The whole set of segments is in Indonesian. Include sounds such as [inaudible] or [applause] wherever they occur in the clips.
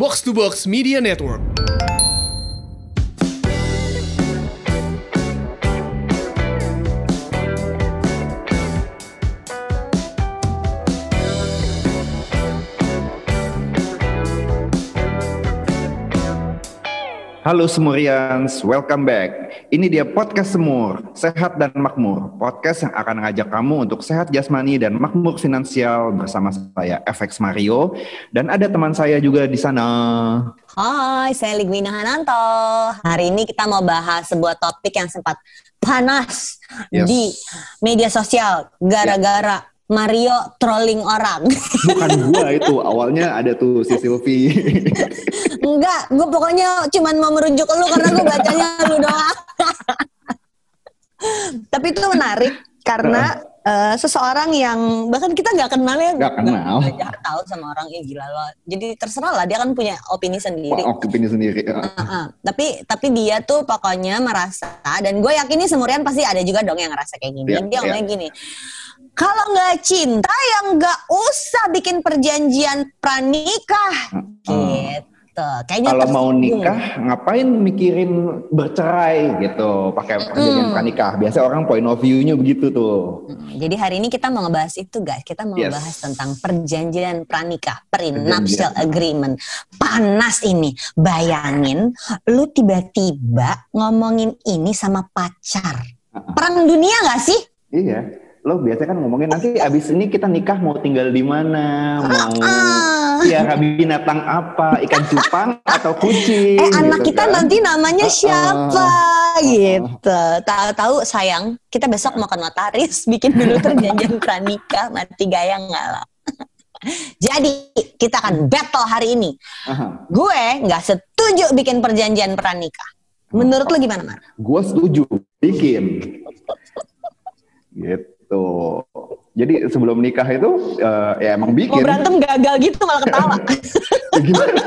Box to Box Media Network. Halo Semurians, welcome back. Ini dia podcast Semur, Sehat dan Makmur. Podcast yang akan mengajak kamu untuk sehat jasmani dan makmur finansial bersama saya FX Mario dan ada teman saya juga di sana. Hai, saya Ligwina Hananto. Hari ini kita mau bahas sebuah topik yang sempat panas Yes. di media sosial gara-gara Mario trolling orang. [laughs] Bukan gua itu, awalnya ada tuh si Silvi. Enggak, gue pokoknya cuman mau merujuk lu karena gue bacanya lu doang. Tapi itu menarik karena eh, seseorang yang bahkan kita nggak kenal ya, Nggak kenal. nggak jahat tahu sama orang ya gila loh. Jadi terserah lah dia kan punya opini sendiri. Wah, opini sendiri. Heeh. tapi tapi dia tuh pokoknya merasa dan gue yakin nih semurian pasti ada juga dong yang ngerasa kayak gini. Iya, dia ngomongnya gini. Kalau nggak cinta yang nggak usah bikin perjanjian pranikah gitu. Kayaknya Kalau mau nikah, ngapain mikirin bercerai gitu, pakai perjanjian pranikah. Biasa orang point of view-nya begitu tuh. Hmm, Jadi hari ini kita mau ngebahas itu guys. Kita mau Yes. ngebahas tentang perjanjian pranikah, prenuptial agreement. Panas ini. Bayangin lu tiba-tiba ngomongin ini sama pacar. Perang dunia gak sih? Iya. Lo biasanya kan ngomongin nanti abis ini kita nikah mau tinggal di mana, mau Ah. ya binatang apa, ikan cupang atau kucing. Eh anak gitu kita kan. nanti namanya siapa gitu. Tahu-tahu sayang, kita besok mau ke notaris bikin dulu perjanjian [laughs] pranikah, mati gaya nggak lah. Jadi kita akan battle hari ini. Aha. Gue nggak setuju bikin perjanjian pranikah. Menurut lu gimana, Mar? Gue setuju bikin. Gitu. Jadi sebelum nikah itu eh, ya emang Mau bikin. berantem gagal gitu malah ketawa. [laughs] Ya gimana? [laughs]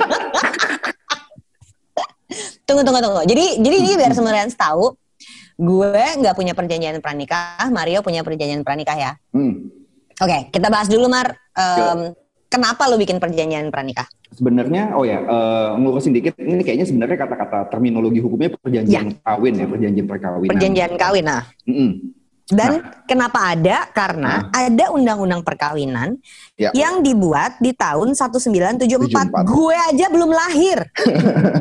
tunggu, tunggu, tunggu. Jadi, jadi ini biar semuanya tahu, gue nggak punya perjanjian pranikah, Mario punya perjanjian pranikah ya. Hmm. Oke, kita bahas dulu, Mar. Em, kenapa lu bikin perjanjian pranikah? Sebenarnya, oh ya, eh, ngurusin dikit. Ini kayaknya sebenarnya kata-kata terminologi hukumnya perjanjian kawin ya, perjanjian perkawinan. Perjanjian kawin, nah. Mm-mm. Dan kenapa ada? Karena ada undang-undang perkawinan Ya. yang dibuat di tahun 1974. 74. Gue aja belum lahir.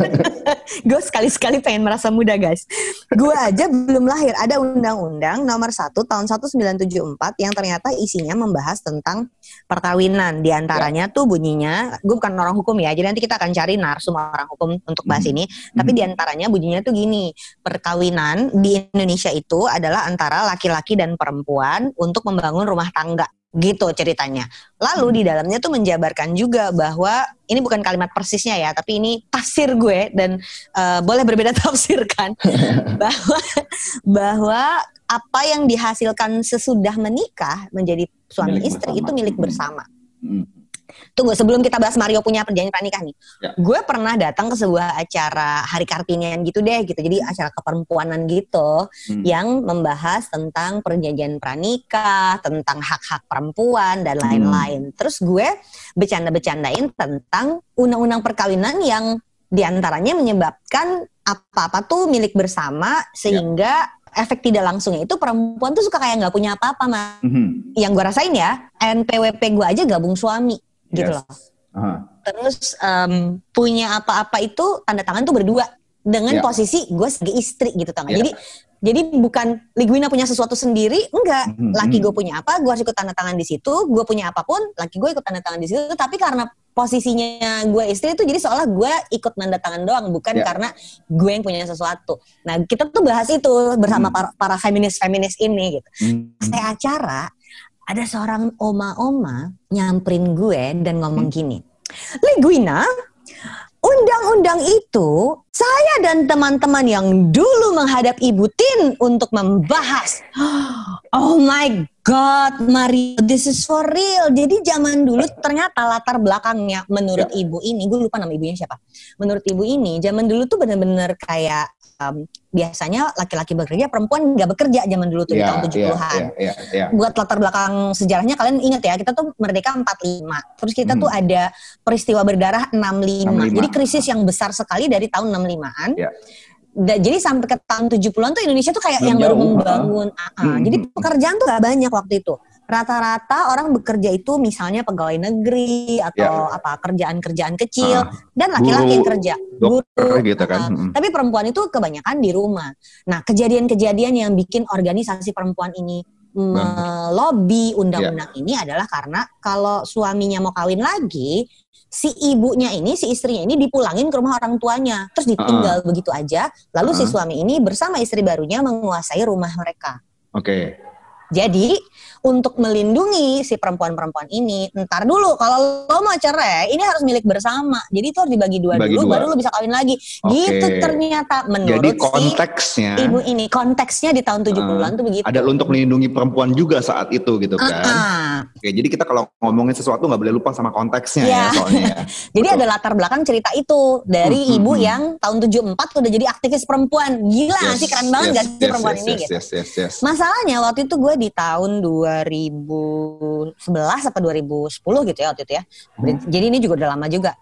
[laughs] gue sekali-sekali pengen merasa muda, guys. Gue aja belum lahir. Ada undang-undang nomor 1 tahun 1974 yang ternyata isinya membahas tentang perkawinan. Di antaranya tuh bunyinya, gue bukan orang hukum ya, jadi nanti kita akan cari narsum orang hukum untuk bahas Mhm. ini. Tapi di antaranya bunyinya tuh gini, perkawinan di Indonesia itu adalah antara laki-laki dan perempuan untuk membangun rumah tangga. Gitu ceritanya. Lalu di dalamnya tuh menjabarkan juga bahwa ini bukan kalimat persisnya ya, tapi ini tafsir gue dan eh, boleh berbeda [laughs] tafsir kan. [laughs] bahwa bahwa apa yang dihasilkan sesudah menikah menjadi suami Milik istri bersama. itu milik Mhm. bersama. Mm. Tunggu sebelum kita bahas Mario punya perjanjian pranikah nih. Ya. Gue pernah datang ke sebuah acara hari Kartinian gitu deh gitu. Jadi acara keperempuanan gitu Hmm. yang membahas tentang perjanjian pranikah, tentang hak-hak perempuan dan lain-lain. Terus gue bercanda-bercandain tentang undang-undang perkawinan yang di antaranya menyebabkan apa-apa tuh milik bersama sehingga efek tidak langsungnya itu perempuan tuh suka kayak nggak punya apa-apa mah. Mhm. Yang gue rasain ya, NPWP gue aja gabung suami gitu Yes. loh. Aha. Terus em, punya apa-apa itu tanda tangan tuh berdua dengan Ya. posisi gue sebagai istri gitu tau nggak? Ya. Jadi jadi bukan Ligwina punya sesuatu sendiri, enggak. Mhm. Laki gue punya apa, gue harus ikut tanda tangan di situ. Gue punya apa pun, laki gue ikut tanda tangan di situ. Tapi karena posisinya gue istri itu jadi seolah gue ikut tanda tangan doang, bukan Ya. karena gue yang punya sesuatu. Nah kita tuh bahas itu bersama Hmm. para, para feminis-feminis ini gitu Hmm. saya acara ada seorang oma-oma nyamperin gue dan ngomong gini, Ligwina, undang-undang itu saya dan teman-teman yang dulu menghadap Ibu Tin untuk membahas. [gasps] Oh my God, Mario, this is for real. Jadi zaman dulu ternyata latar belakangnya menurut Ya. ibu ini, gue lupa nama ibunya siapa. Menurut ibu ini, zaman dulu tuh bener-bener kayak um, biasanya laki-laki bekerja, perempuan nggak bekerja zaman dulu tuh di tahun 70-an. Iya, iya, iya. buat latar belakang sejarahnya kalian ingat ya kita tuh merdeka 45 terus kita tuh Hmm. ada peristiwa berdarah 65. 65. jadi krisis yang besar sekali dari tahun 65an Ya. Da- jadi sampai ke tahun 70-an tuh Indonesia tuh kayak Belum yang baru membangun Ah, ah. Hmm. jadi pekerjaan tuh gak banyak waktu itu rata-rata orang bekerja itu misalnya pegawai negeri atau apa kerjaan-kerjaan kecil Ah. dan laki-laki yang kerja Dokter Guru, gitu kan. Mm-mm. tapi perempuan itu kebanyakan di rumah. Nah, kejadian-kejadian yang bikin organisasi perempuan ini melobi undang-undang Ya. ini adalah karena kalau suaminya mau kawin lagi, si ibunya ini, si istrinya ini dipulangin ke rumah orang tuanya, terus ditinggal begitu aja. Lalu si Uh-uh. suami ini bersama istri barunya menguasai rumah mereka. Oke. Jadi untuk melindungi si perempuan-perempuan ini, ntar dulu kalau lo mau cerai, ini harus milik bersama. Jadi itu harus dibagi dua Bagi dulu, dua. baru lo bisa kawin lagi. Oke. Gitu ternyata menurut Jadi si konteksnya ibu ini konteksnya di tahun 70-an tuh begitu. ada untuk melindungi perempuan juga saat itu gitu kan. Ah-ah. Oke, jadi kita kalau ngomongin sesuatu nggak boleh lupa sama konteksnya Iya. ya soalnya. ya. [laughs] Jadi Betul. ada latar belakang cerita itu dari Hmm, ibu hmm. yang tahun 74 udah jadi aktivis perempuan. Gila Yes, sih keren banget yes, gak sih yes, perempuan yes, ini yes, gitu. Yes, yes, yes. Masalahnya waktu itu gue di tahun 2011 apa 2010 gitu ya waktu itu ya. Hmm. Jadi ini juga udah lama juga.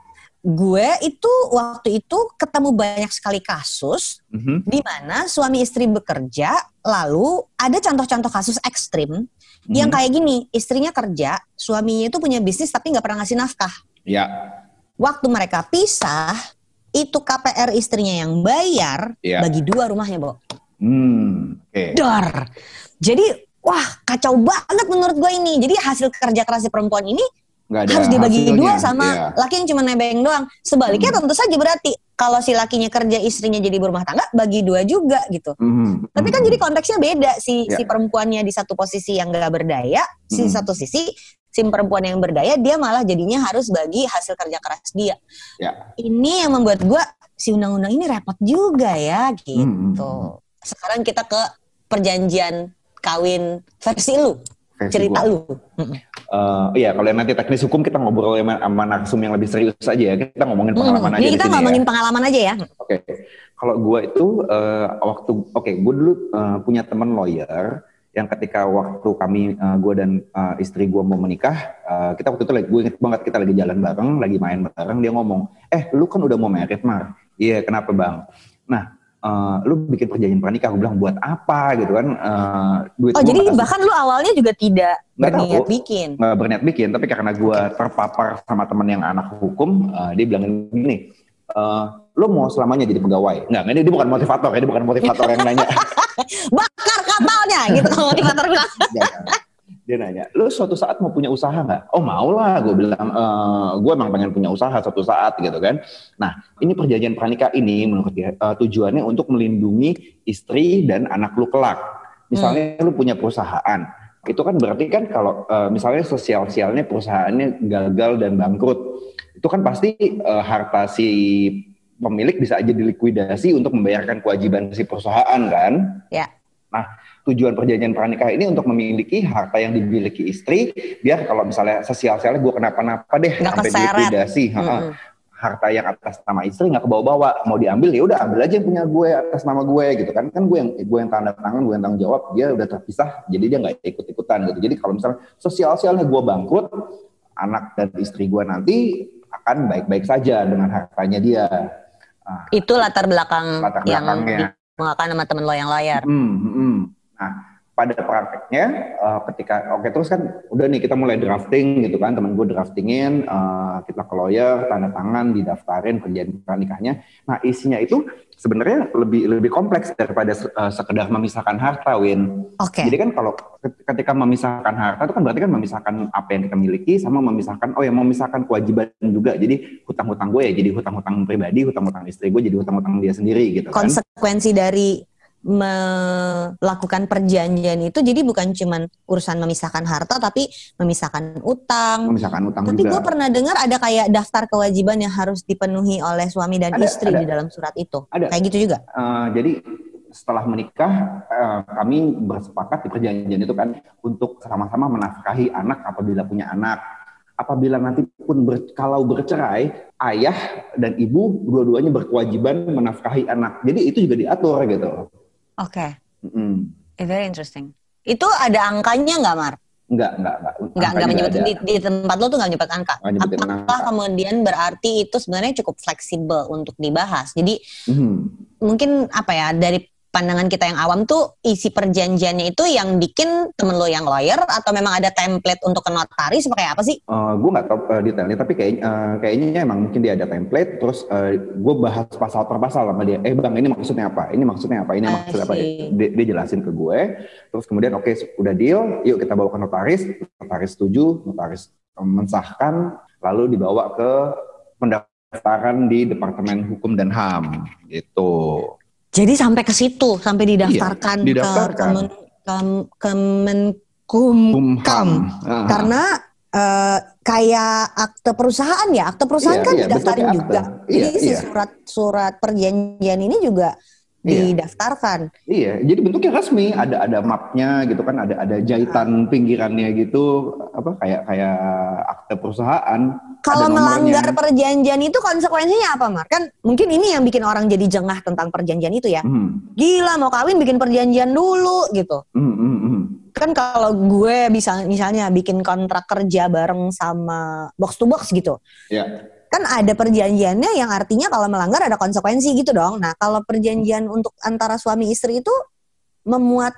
Gue itu waktu itu ketemu banyak sekali kasus Mhm. di mana suami istri bekerja, lalu ada contoh-contoh kasus ekstrim yang Mhm. kayak gini, istrinya kerja, suaminya itu punya bisnis tapi nggak pernah ngasih nafkah. Ya, Waktu mereka pisah, itu KPR istrinya yang bayar Iya. bagi dua rumahnya, Bo. hmm, oke. Dar. Jadi, wah kacau banget menurut gue ini. Jadi hasil kerja keras si perempuan ini harus dibagi hasilnya, dua sama iya. laki yang cuma nebeng doang. Sebaliknya Hmm. tentu saja berarti kalau si lakinya kerja istrinya jadi berumah tangga bagi dua juga gitu. Mhm, Tapi kan mhm. jadi konteksnya beda si Ya. si perempuannya di satu posisi yang gak berdaya, si Hmm. satu sisi si perempuan yang berdaya dia malah jadinya harus bagi hasil kerja keras dia. Ya. Ini yang membuat gua si undang-undang ini repot juga ya gitu. Hmm. Sekarang kita ke perjanjian kawin versi lu, Versi cerita gua. lu. Eh, iya, kalau yang nanti teknis hukum kita ngobrol sama, sama narsum yang lebih serius aja ya. Kita ngomongin pengalaman Mm, aja Ini di kita sini ngomongin ya. pengalaman aja ya. Oke, kalau gue itu eh, waktu, oke, gue dulu eh, punya teman lawyer yang ketika waktu kami, gue dan eh, istri gue mau menikah, eh, kita waktu itu lagi, gue inget banget kita lagi jalan bareng, lagi main bareng, dia ngomong, eh lu kan udah mau merit Mar, iya kenapa bang? Nah, eh, lu bikin perjanjian pranikah, gue bilang buat apa gitu kan? Eh, duit Oh jadi bahkan lu awalnya juga tidak Nggak tahu. berniat bikin. nggak berniat bikin tapi karena gue terpapar sama teman yang anak hukum eh, dia bilang gini eh, lo mau selamanya jadi pegawai nggak ini dia bukan motivator ya dia bukan motivator yang nanya [laughs] Bakar kapalnya gitu kalau motivator bilang. Dia nanya lo suatu saat mau punya usaha nggak? Oh mau lah gue bilang gue emang pengen punya usaha suatu saat gitu kan. Nah ini perjanjian pranikah ini menurut dia eh, tujuannya untuk melindungi istri dan anak lu kelak. Misalnya lu punya perusahaan itu kan berarti kan kalau eh, misalnya sosial-sialnya perusahaannya gagal dan bangkrut itu kan pasti eh, harta si pemilik bisa aja dilikuidasi untuk membayarkan kewajiban si perusahaan kan. Ya. Nah, tujuan perjanjian pranikah ini untuk memiliki harta yang dimiliki istri, biar kalau misalnya sosial-sialnya gue kenapa-napa deh Nggak sampai ha-ha. Mm-mm. harta yang atas nama istri nggak kebawa-bawa, mau diambil ya udah ambil aja yang punya gue atas nama gue gitu kan, kan gue yang gue yang tanda tangan, gue yang tanggung jawab, dia udah terpisah, jadi dia nggak ikut-ikutan gitu. Jadi kalau misalnya sosial-sialnya gue bangkrut, anak dan istri gue nanti akan baik-baik saja dengan hartanya dia. Ah, Itu latar belakang Latar yang belakangnya. mengatakan sama temen lo yang layar. Hmm, hmm, hmm. Nah, pada prakteknya eh, ketika oke terus kan udah nih kita mulai drafting gitu kan temen gue draftingin eh, kita ke lawyer tanda tangan didaftarin perjanjian pernikahnya nah isinya itu sebenarnya lebih lebih kompleks daripada eh, sekedar memisahkan harta Win. Oke. jadi kan kalau ketika memisahkan harta itu kan berarti kan memisahkan apa yang kita miliki sama memisahkan oh ya memisahkan kewajiban juga. Jadi hutang-hutang gue ya jadi hutang-hutang pribadi hutang-hutang istri gue jadi hutang-hutang dia sendiri gitu kan. Konsekuensi dari melakukan perjanjian itu jadi bukan cuman urusan memisahkan harta tapi memisahkan utang. memisahkan utang Tapi juga gue pernah dengar ada kayak daftar kewajiban yang harus dipenuhi oleh suami dan Ada, istri ada. di dalam surat itu. Ada. Kayak gitu juga. Eh, jadi setelah menikah uh, kami bersepakat di perjanjian itu kan untuk sama-sama menafkahi anak apabila punya anak. Apabila nanti pun ber, kalau bercerai, ayah dan ibu dua-duanya berkewajiban menafkahi anak. Jadi itu juga diatur gitu. Oke. Okay. Mm -hmm. Very interesting. Itu ada angkanya nggak, Mar? Enggak, enggak, enggak. Enggak, enggak menyebut di, di tempat lo tuh enggak menyebut angka. Apakah angka. kemudian berarti itu sebenarnya cukup fleksibel untuk dibahas. Jadi hmm. mungkin apa ya dari pandangan kita yang awam tuh isi perjanjiannya itu yang bikin temen lo yang lawyer atau memang ada template untuk ke notaris seperti apa sih? Uh, eh, gue nggak tahu uh, detailnya tapi kayak uh, kayaknya emang mungkin dia ada template terus uh, gue bahas pasal per pasal sama dia. Eh bang ini maksudnya apa? Ini maksudnya apa? Ini maksudnya apa? Dia, dia jelasin ke gue. Terus kemudian oke okay, udah deal, yuk kita bawa ke notaris. Notaris setuju, notaris mensahkan, lalu dibawa ke pendaftaran di Departemen Hukum dan HAM gitu. Jadi sampai ke situ, sampai didaftarkan, iya, didaftarkan. ke Kemen, Kemenkumham. Karena uh, kayak akte perusahaan ya, akte perusahaan iya, kan iya, didaftarin juga. Iya, Jadi iya. si surat-surat perjanjian ini juga Iya. didaftarkan. Iya, jadi bentuknya resmi, ada ada mapnya gitu kan, ada ada jahitan pinggirannya gitu, apa kayak kayak akte perusahaan. Kalau melanggar perjanjian itu konsekuensinya apa, Mar? Kan mungkin ini yang bikin orang jadi jengah tentang perjanjian itu ya. Hmm. Gila mau kawin bikin perjanjian dulu gitu. Hmm, hmm, hmm. Kan kalau gue bisa misalnya bikin kontrak kerja bareng sama box to box gitu. Iya kan ada perjanjiannya yang artinya kalau melanggar ada konsekuensi gitu dong. Nah, kalau perjanjian untuk antara suami istri itu memuat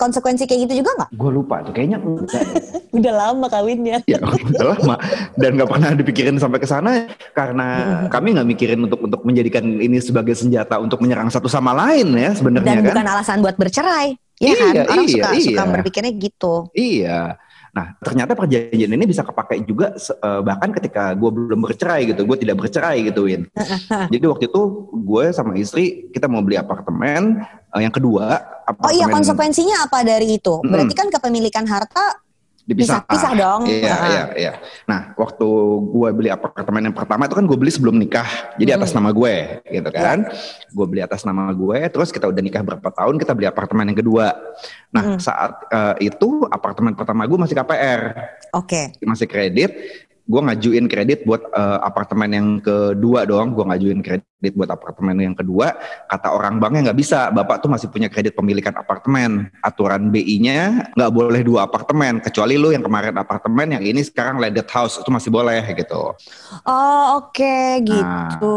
konsekuensi kayak gitu juga nggak? Gue lupa tuh, kayaknya enggak. [laughs] udah lama kawinnya. ya, udah lama dan nggak pernah dipikirin sampai ke sana karena [laughs] kami nggak mikirin untuk untuk menjadikan ini sebagai senjata untuk menyerang satu sama lain ya sebenarnya. Dan kan? bukan alasan buat bercerai, ya iya, kan? Orang iya, suka iya. suka berpikirnya gitu. Iya. Nah, ternyata perjanjian ini bisa kepakai juga uh, bahkan ketika gue belum bercerai gitu, gue tidak bercerai gitu, Win. [laughs] Jadi waktu itu gue sama istri kita mau beli apartemen. Uh, yang kedua, apartemen. Oh iya, konsekuensinya apa dari itu? Berarti kan kepemilikan harta dipisah. Pisah dong. Iya, uh iya, iya. Nah, waktu gue beli apartemen yang pertama itu kan gue beli sebelum nikah. Jadi hmm. atas nama gue, gitu kan. Yeah. Gue beli atas nama gue, terus kita udah nikah berapa tahun, kita beli apartemen yang kedua. Nah, hmm. saat uh, itu apartemen pertama gue masih KPR. Oke. Okay. Masih kredit gue ngajuin kredit buat uh, apartemen yang kedua doang gue ngajuin kredit buat apartemen yang kedua. Kata orang banknya nggak bisa. Bapak tuh masih punya kredit pemilikan apartemen. Aturan BI-nya nggak boleh dua apartemen kecuali lu yang kemarin apartemen yang ini sekarang landed house. Itu masih boleh gitu. Oh oke. Okay, nah, gitu.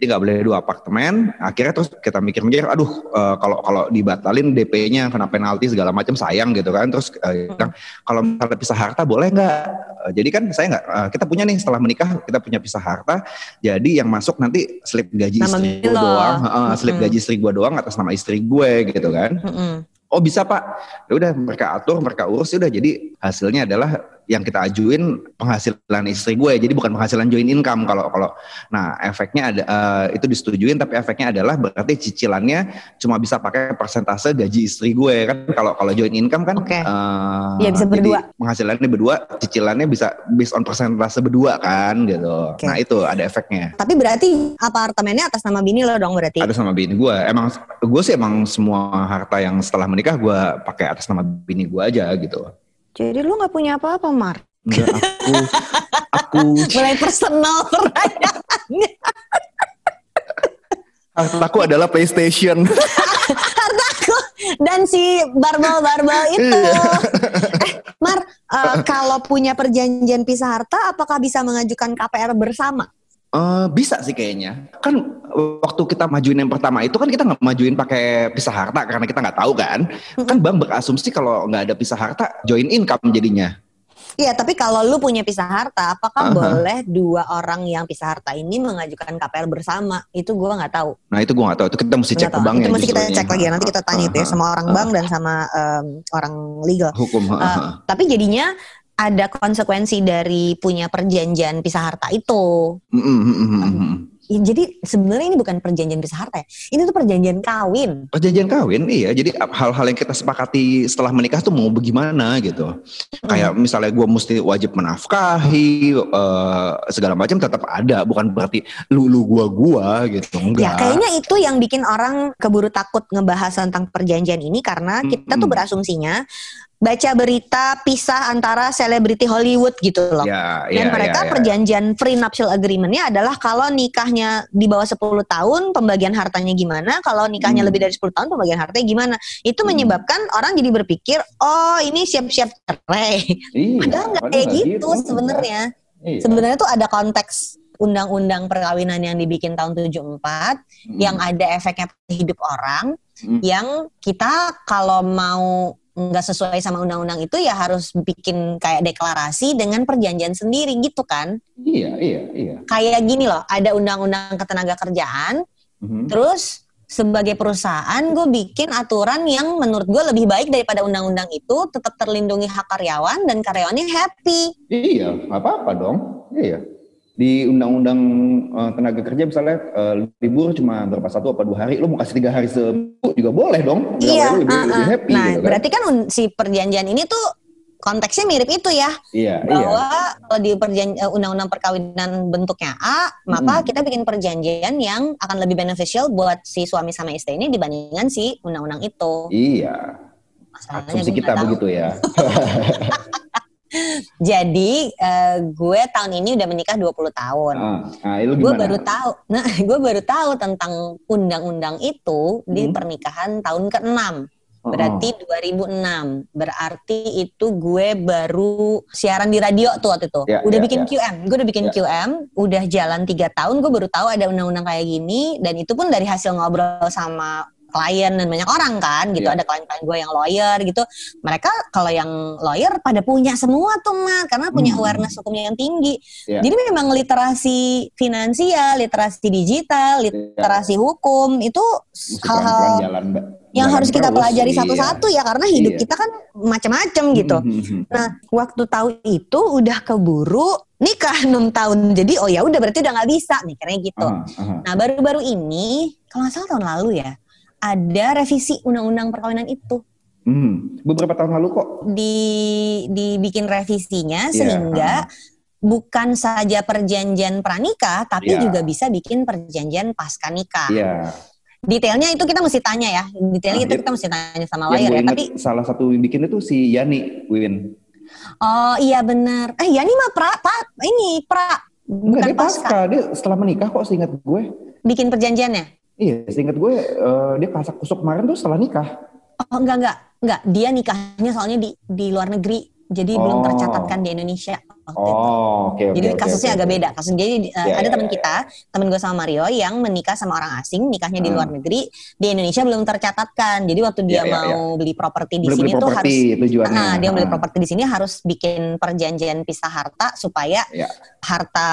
jadi nggak boleh dua apartemen. Akhirnya terus kita mikir-mikir aduh uh, kalau kalau dibatalin DP-nya kena penalti segala macam sayang gitu kan. Terus uh, hmm. kalau misalnya pisah harta boleh nggak? Uh, jadi kan saya nggak uh, kita punya nih setelah menikah kita punya pisah harta. Jadi yang masuk nanti slip gaji nama istri gue doang, uh, slip gaji istri gue doang atas nama istri gue gitu kan. Mm -hmm. Oh bisa pak, ya udah mereka atur, mereka urus, ya udah jadi hasilnya adalah yang kita ajuin penghasilan istri gue. Jadi bukan penghasilan join income kalau kalau nah efeknya ada uh, itu disetujuin tapi efeknya adalah berarti cicilannya cuma bisa pakai persentase gaji istri gue. Kan kalau kalau join income kan okay. uh, ya bisa berdua. penghasilannya berdua cicilannya bisa based on persentase berdua kan gitu. Okay. nah itu ada efeknya. Tapi berarti apartemennya atas nama bini lo dong berarti? Atas nama bini gue. Emang gue sih emang semua harta yang setelah menikah gue pakai atas nama bini gue aja gitu jadi lu nggak punya apa-apa, Mar? Enggak, aku, aku. [laughs] Mulai personal pertanyaannya. Hartaku adalah PlayStation. Hartaku dan si barbel-barbel itu. Iya. eh, Mar, uh, kalau punya perjanjian pisah harta, apakah bisa mengajukan KPR bersama? Uh, bisa sih kayaknya. Kan waktu kita majuin yang pertama itu kan kita nggak majuin pakai pisah harta karena kita nggak tahu kan. Kan bank berasumsi kalau nggak ada pisah harta join income jadinya. Iya, tapi kalau lu punya pisah harta, apakah uh -huh. boleh dua orang yang pisah harta ini mengajukan KPR bersama? Itu gua nggak tahu. Nah itu gua nggak tahu. Itu kita mesti cek ke bank Itu mesti kita cek lagi. Nanti kita tanya uh -huh. itu ya sama orang uh -huh. bank dan sama um, orang legal. Hukum. Uh -huh. uh, tapi jadinya ada konsekuensi dari punya perjanjian pisah harta itu. Mm -hmm. Ya, jadi sebenarnya ini bukan perjanjian pisah harta ya. Ini tuh perjanjian kawin. Perjanjian kawin, iya. Jadi hal-hal yang kita sepakati setelah menikah tuh mau bagaimana gitu. Kayak misalnya gue mesti wajib menafkahi uh, segala macam tetap ada, bukan berarti lu lu gua gua gitu. Enggak. Ya kayaknya itu yang bikin orang keburu takut ngebahas tentang perjanjian ini karena kita tuh berasumsinya baca berita pisah antara selebriti Hollywood gitu loh. Ya, Dan ya, mereka ya, ya. perjanjian free nuptial agreementnya adalah kalau nikahnya di bawah 10 tahun pembagian hartanya gimana, kalau nikahnya Hmm. lebih dari 10 tahun pembagian hartanya gimana. Itu menyebabkan orang jadi berpikir, "Oh, ini siap-siap cerai." Iya, [laughs] Padahal nggak kayak gitu enggak. sebenarnya. Iya. Sebenarnya tuh ada konteks undang-undang perkawinan yang dibikin tahun 74 Hmm. yang ada efeknya hidup orang Hmm. yang kita kalau mau nggak sesuai sama undang-undang itu ya harus bikin kayak deklarasi dengan perjanjian sendiri gitu kan Iya, iya, iya. kayak gini loh ada undang-undang ketenaga kerjaan Mhm. terus sebagai perusahaan gue bikin aturan yang menurut gue lebih baik daripada undang-undang itu tetap terlindungi hak karyawan dan karyawannya happy Iya, nggak apa-apa dong. Iya. Di undang-undang eh, tenaga kerja misalnya eh, libur cuma berapa satu apa dua hari, lu mau kasih tiga hari seminggu juga boleh dong. Iya lebih, uh-uh. lebih happy nah gitu kan. berarti kan si perjanjian ini tuh konteksnya mirip itu ya Iya, iya. bahwa kalau di perjan- eh, undang-undang perkawinan bentuknya A, maka Hmm. kita bikin perjanjian yang akan lebih beneficial buat si suami sama istri ini dibandingkan si undang-undang itu. Iya. Masalahnya Asumsi kita begitu ya. [laughs] Jadi eh, gue tahun ini udah menikah 20 tahun. Ah, nah, lu Gue baru tahu, nah [laughs] gue baru tahu tentang undang-undang itu di Hmm. pernikahan tahun ke-6. Oh, Berarti 2006. Berarti itu gue baru siaran di radio tuh waktu itu. Ya, udah ya, bikin ya. QM. Gue udah bikin Ya. QM. Udah jalan tiga tahun. Gue baru tahu ada undang-undang kayak gini. Dan itu pun dari hasil ngobrol sama klien dan banyak orang kan gitu Ya. ada klien-klien gue yang lawyer gitu mereka kalau yang lawyer pada punya semua tuh mah karena punya Hmm. awareness hukumnya yang tinggi Ya. jadi memang literasi finansial literasi digital literasi hukum itu hal-hal yang harus kita pelajari iya. satu-satu ya karena hidup Iya. kita kan macam-macam gitu. Mhm. Nah, waktu tahu itu udah keburu nikah 6 tahun. Jadi oh ya udah berarti udah nggak bisa mikirnya gitu. Ah, ah. Nah, baru-baru ini kalau nggak salah tahun lalu ya ada revisi undang-undang perkawinan itu Hmm, beberapa tahun lalu kok. di dibikin revisinya Iya, sehingga bukan saja perjanjian pranikah tapi Iya. juga bisa bikin perjanjian pasca nikah. Iya. Detailnya itu kita mesti tanya ya. Detailnya Ah, itu iya. kita mesti tanya sama lawyer ya. Tapi salah satu yang bikin itu si Yani Win. oh iya benar. Eh ya ini mah pra, pra- ini pra Enggak, bukan dia pasca. pasca. Dia setelah menikah kok seingat gue. Bikin perjanjiannya. Iya, seingat gue eh, dia kasak kusuk kemarin tuh setelah nikah. Oh enggak enggak enggak. Dia nikahnya soalnya di di luar negeri. Jadi belum Oh. tercatatkan di Indonesia waktu itu. Oh, oke oke. Jadi oke, kasusnya oke, agak oke. beda. Kasus jadi uh, Ya, ada ya, teman ya, kita, temen gue sama Mario yang menikah sama orang asing, nikahnya di Hmm. luar negeri, di Indonesia belum tercatatkan. Jadi waktu dia Ya, ya, mau beli properti di Beli-beli sini tuh harus tujuannya. Nah, dia beli Ah, properti di sini harus bikin perjanjian pisah harta supaya Ya. harta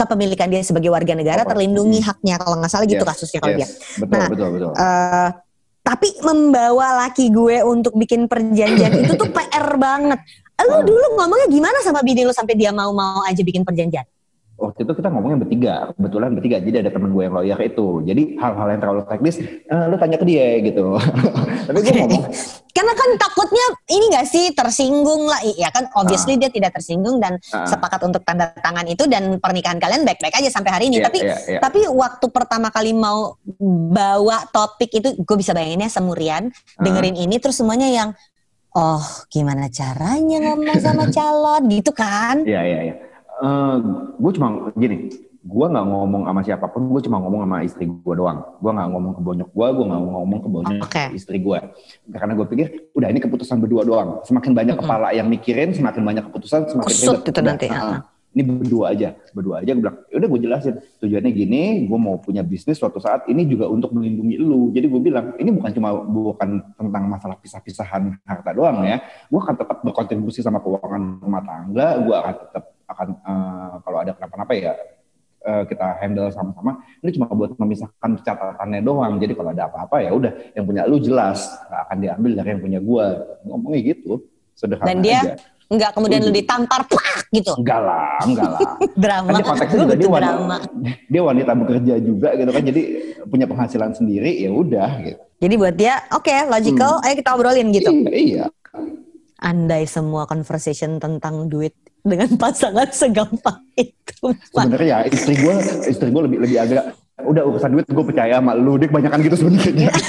kepemilikan dia sebagai warga negara Properti. terlindungi haknya kalau nggak salah gitu Yes, kasusnya kalau dia. Betul, Nah, betul, betul. Eh, tapi membawa laki gue untuk bikin perjanjian itu tuh [laughs] PR banget. Lu dulu ngomongnya gimana sama bini lu sampai dia mau-mau aja bikin perjanjian? Waktu itu kita ngomongnya bertiga, kebetulan bertiga. Jadi ada teman gue yang lawyer itu. Jadi hal-hal yang terlalu teknis, eh, lu tanya ke dia gitu. [laughs] Tapi gue ngomong, [laughs] Karena kan takutnya ini gak sih tersinggung lah. Ya kan obviously dia tidak tersinggung dan Ah. sepakat untuk tanda tangan itu dan pernikahan kalian baik-baik aja sampai hari ini. Iya, tapi iya, iya. tapi waktu pertama kali mau bawa topik itu gue bisa bayanginnya semurian Ah. dengerin ini terus semuanya yang oh gimana caranya ngomong sama [laughs] calon gitu kan. Iya, iya, iya. Eh, gue cuma gini, gue nggak ngomong sama siapa pun, gue cuma ngomong sama istri gue doang. Gue nggak ngomong ke bonyok gue, gue nggak ngomong ke bonyok Oke. istri gue. Karena gue pikir, udah ini keputusan berdua doang. Semakin banyak Mm-mm. kepala yang mikirin, semakin banyak keputusan, semakin Kusut itu Udah, nanti, ah. Ini berdua aja, berdua aja. Gue bilang, udah gue jelasin. Tujuannya gini, gue mau punya bisnis suatu saat ini juga untuk melindungi lu. Jadi gue bilang, ini bukan cuma bukan tentang masalah pisah-pisahan harta doang ya. Gue akan tetap berkontribusi sama keuangan rumah tangga. Gue akan tetap akan eh, kalau ada kenapa-napa ya eh, kita handle sama-sama. Ini cuma buat memisahkan catatannya doang. Jadi kalau ada apa-apa ya udah yang punya lu jelas akan diambil dari yang punya gue. Ngomongnya gitu, sederhana Dan dia aja. Enggak kemudian lu ditampar plak gitu. Enggak lah, enggak lah. [laughs] drama. Kan dia konteksnya juga dia wanita, drama. dia wanita bekerja juga gitu kan, jadi punya penghasilan sendiri ya udah gitu. Jadi buat dia, oke, logical, ayo kita obrolin gitu. Iya, iya. Andai semua conversation tentang duit dengan pasangan segampang itu. Sebenarnya ya istri gue, istri gue lebih lebih agak udah urusan duit gue percaya sama lu, dia kebanyakan gitu sebenarnya. [laughs]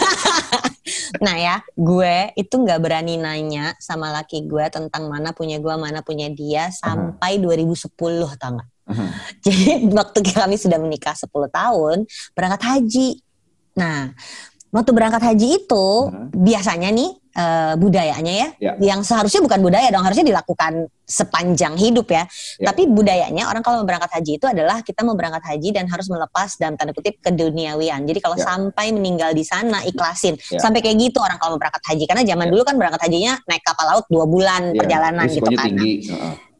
Nah ya, gue itu nggak berani nanya sama laki gue tentang mana punya gue, mana punya dia sampai 2010 tau nggak? Aha. [laughs] Jadi waktu kami sudah menikah 10 tahun, berangkat haji. Nah, waktu berangkat haji itu Aha. biasanya nih eh, budayanya ya, Ya. yang seharusnya bukan budaya dong, harusnya dilakukan sepanjang hidup ya. Ya. Tapi budayanya orang kalau berangkat haji itu adalah kita mau berangkat haji dan harus melepas dalam tanda kutip keduniawian. Jadi kalau Ya. sampai meninggal di sana ikhlasin. Ya. Sampai kayak gitu orang kalau berangkat haji karena zaman Ya. dulu kan berangkat hajinya naik kapal laut dua bulan Iya, perjalanan gitu risikonya kan. tinggi.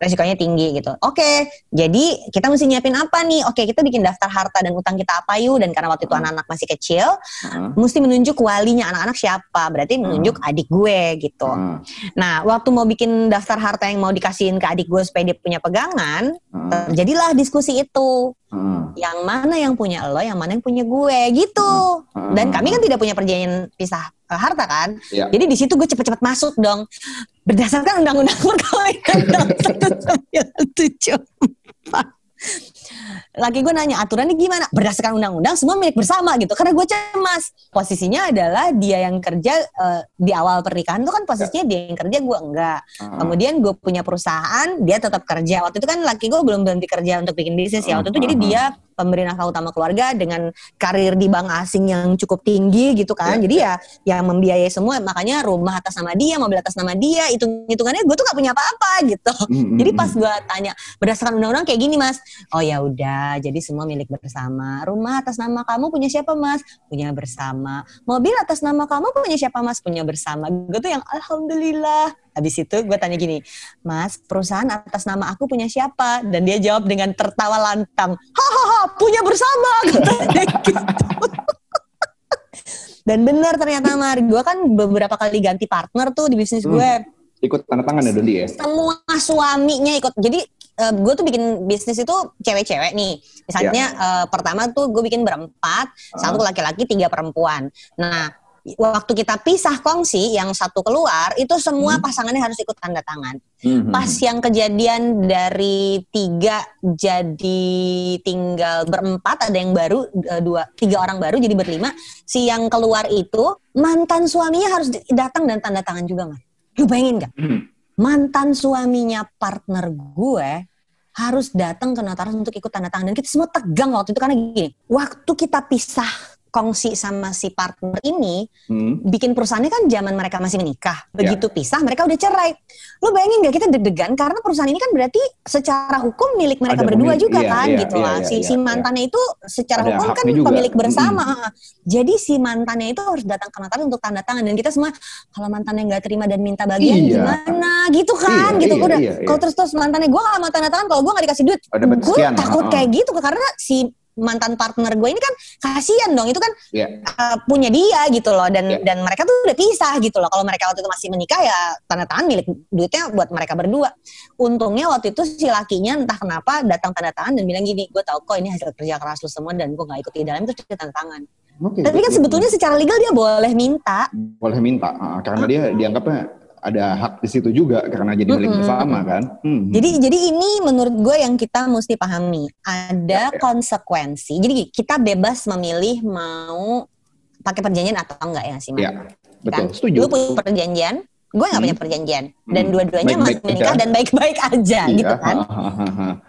Resikonya tinggi gitu. Oke, jadi kita mesti nyiapin apa nih? Oke, kita bikin daftar harta dan utang kita apa yuk? Dan karena waktu itu Hmm. anak-anak masih kecil, Heeh. mesti menunjuk walinya anak-anak siapa? Berarti menunjuk adik gue gitu. Heeh. Nah, waktu mau bikin daftar harta yang mau dikasihin ke adik gue supaya dia punya pegangan, Heeh. terjadilah diskusi itu. Heeh. Yang mana yang punya lo, yang mana yang punya gue gitu. Heeh. Dan kami kan tidak punya perjanjian pisah eh, harta kan. Iya. Jadi di situ gue cepet-cepet masuk dong. Berdasarkan undang-undang [laughs] perkawinan tahun 1974. Laki gue nanya aturannya gimana? Berdasarkan undang-undang semua milik bersama gitu. Karena gue cemas. Posisinya adalah dia yang kerja eh, di awal pernikahan tuh kan posisinya dia yang kerja gue enggak. Heeh. Kemudian gue punya perusahaan, dia tetap kerja. Waktu itu kan laki gue belum berhenti kerja untuk bikin bisnis ya. Waktu itu jadi dia pemberi nafkah utama keluarga dengan karir di bank asing yang cukup tinggi gitu kan. Ya, Jadi ya yang membiayai semua. Makanya rumah atas nama dia, mobil atas nama dia. Hitung hitungannya gue tuh gak punya apa-apa gitu. Mm, mm, Jadi mm. pas gue tanya berdasarkan undang-undang kayak gini mas, oh ya udah, jadi semua milik bersama. Rumah atas nama kamu punya siapa mas? Punya bersama. Mobil atas nama kamu punya siapa mas? Punya bersama. Gue tuh yang alhamdulillah. Habis itu gue tanya gini, mas perusahaan atas nama aku punya siapa? Dan dia jawab dengan tertawa lantang, hahaha punya bersama. [laughs] Katanya gitu. Dan benar ternyata Mar, gue kan beberapa kali ganti partner tuh di bisnis Hmm. gue Ikut tanda tangan ya Dodi ya? semua suaminya ikut. Jadi gue tuh bikin bisnis itu cewek-cewek nih. Misalnya eh, pertama tuh gue bikin berempat, satu laki-laki, tiga perempuan. Nah, waktu kita pisah kongsi, yang satu keluar, itu semua Hmm. pasangannya harus ikut tanda tangan. Mhm. Pas yang kejadian dari tiga jadi tinggal berempat, ada yang baru eh, dua, tiga orang baru jadi berlima. Si yang keluar itu mantan suaminya harus datang dan tanda tangan juga, man. Lu bayangin gak? Mhm. mantan suaminya partner gue harus datang ke notaris untuk ikut tanda tangan dan kita semua tegang waktu itu karena gini waktu kita pisah kongsi sama si partner ini Hmm. bikin perusahaannya kan zaman mereka masih menikah Ya. begitu pisah mereka udah cerai lu bayangin gak kita deg-degan karena perusahaan ini kan berarti secara hukum milik mereka Ada berdua pemilik, juga iya, kan iya, gitu iya, lah iya, si iya, si iya. mantannya itu secara Ada hukum kan juga. pemilik bersama jadi si mantannya itu harus datang ke notaris untuk tanda tangan dan kita semua kalau mantannya nggak terima dan minta bagian Iya. gimana gitu kan Iya, gitu iya, udah iya, iya. kalau terus terus mantannya gue gak mau tanda tangan kalau gue gak dikasih duit Oh, gue takut oh. kayak gitu karena si mantan partner gue ini kan kasihan dong itu kan Iya. uh, punya dia gitu loh dan Ya. dan mereka tuh udah pisah gitu loh kalau mereka waktu itu masih menikah ya tanda tangan milik duitnya buat mereka berdua untungnya waktu itu si lakinya entah kenapa datang tanda tangan dan bilang gini gue tau kok ini hasil kerja keras lu semua dan gue nggak ikut di dalam itu tanda tangan Oke. tapi kan betul. sebetulnya secara legal dia boleh minta boleh minta ah, karena dia dianggapnya ada hak di situ juga karena jadi milik Mm-mm. bersama kan. Hmm. Jadi jadi ini menurut gue yang kita mesti pahami Ya, ada ya. konsekuensi. Jadi kita bebas memilih mau pakai perjanjian atau enggak ya sih, Mak? ya betul Kan? setuju. Lu punya perjanjian, gue nggak Hmm. punya perjanjian, dan Hmm. dua-duanya masih menikah aja. dan baik-baik aja Iya, gitu kan.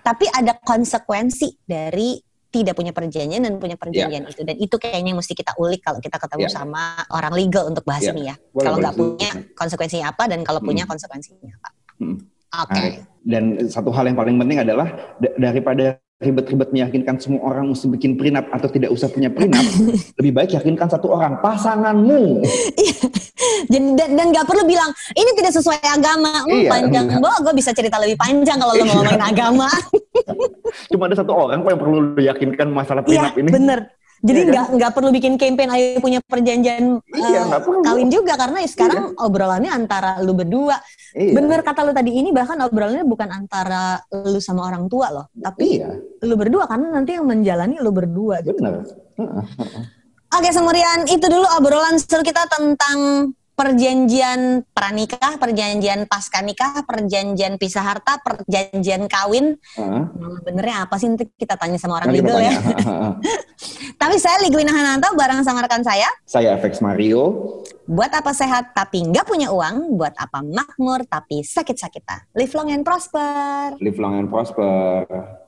Tapi ada konsekuensi dari tidak punya perjanjian dan punya perjanjian itu dan itu kayaknya yang mesti kita ulik kalau kita ketemu Ya. sama orang legal untuk bahas Ya. ini ya. Boleh, kalau nggak punya konsekuensinya apa dan kalau punya Hmm. konsekuensinya apa. Hmm. Oke. Menarik. Dan satu hal yang paling penting adalah da- daripada ribet-ribet meyakinkan semua orang mesti bikin prenup atau tidak usah punya prenup, [laughs] lebih baik yakinkan satu orang, pasanganmu. dan, dan, dan gak perlu bilang ini tidak sesuai agama. Hmm, Iya, panjang. Gue bisa cerita lebih panjang kalau lo mau ngomongin agama. [laughs] Cuma ada satu orang kok yang perlu lu yakinkan masalah Iya, prenup ini. bener. Jadi Iya kan? nggak nggak perlu bikin campaign ayo punya perjanjian Iya, nggak perlu. kawin juga karena ya sekarang obrolannya antara lu berdua. Iya. Bener kata lu tadi ini bahkan obrolannya bukan antara lu sama orang tua loh, tapi Iya, lu berdua karena nanti yang menjalani lu berdua. gitu. bener. Oke, Semurian, itu dulu obrolan seru kita tentang perjanjian pranikah, perjanjian pasca nikah, perjanjian pisah harta, perjanjian kawin. Heeh. Nama benernya apa sih nanti kita tanya sama orang Nanti legal ya. [laughs] Tapi saya Ligwina Hananto bareng sama rekan saya. Saya FX Mario. Buat apa sehat tapi nggak punya uang, buat apa makmur tapi sakit-sakitan. Live long and prosper. Live long and prosper.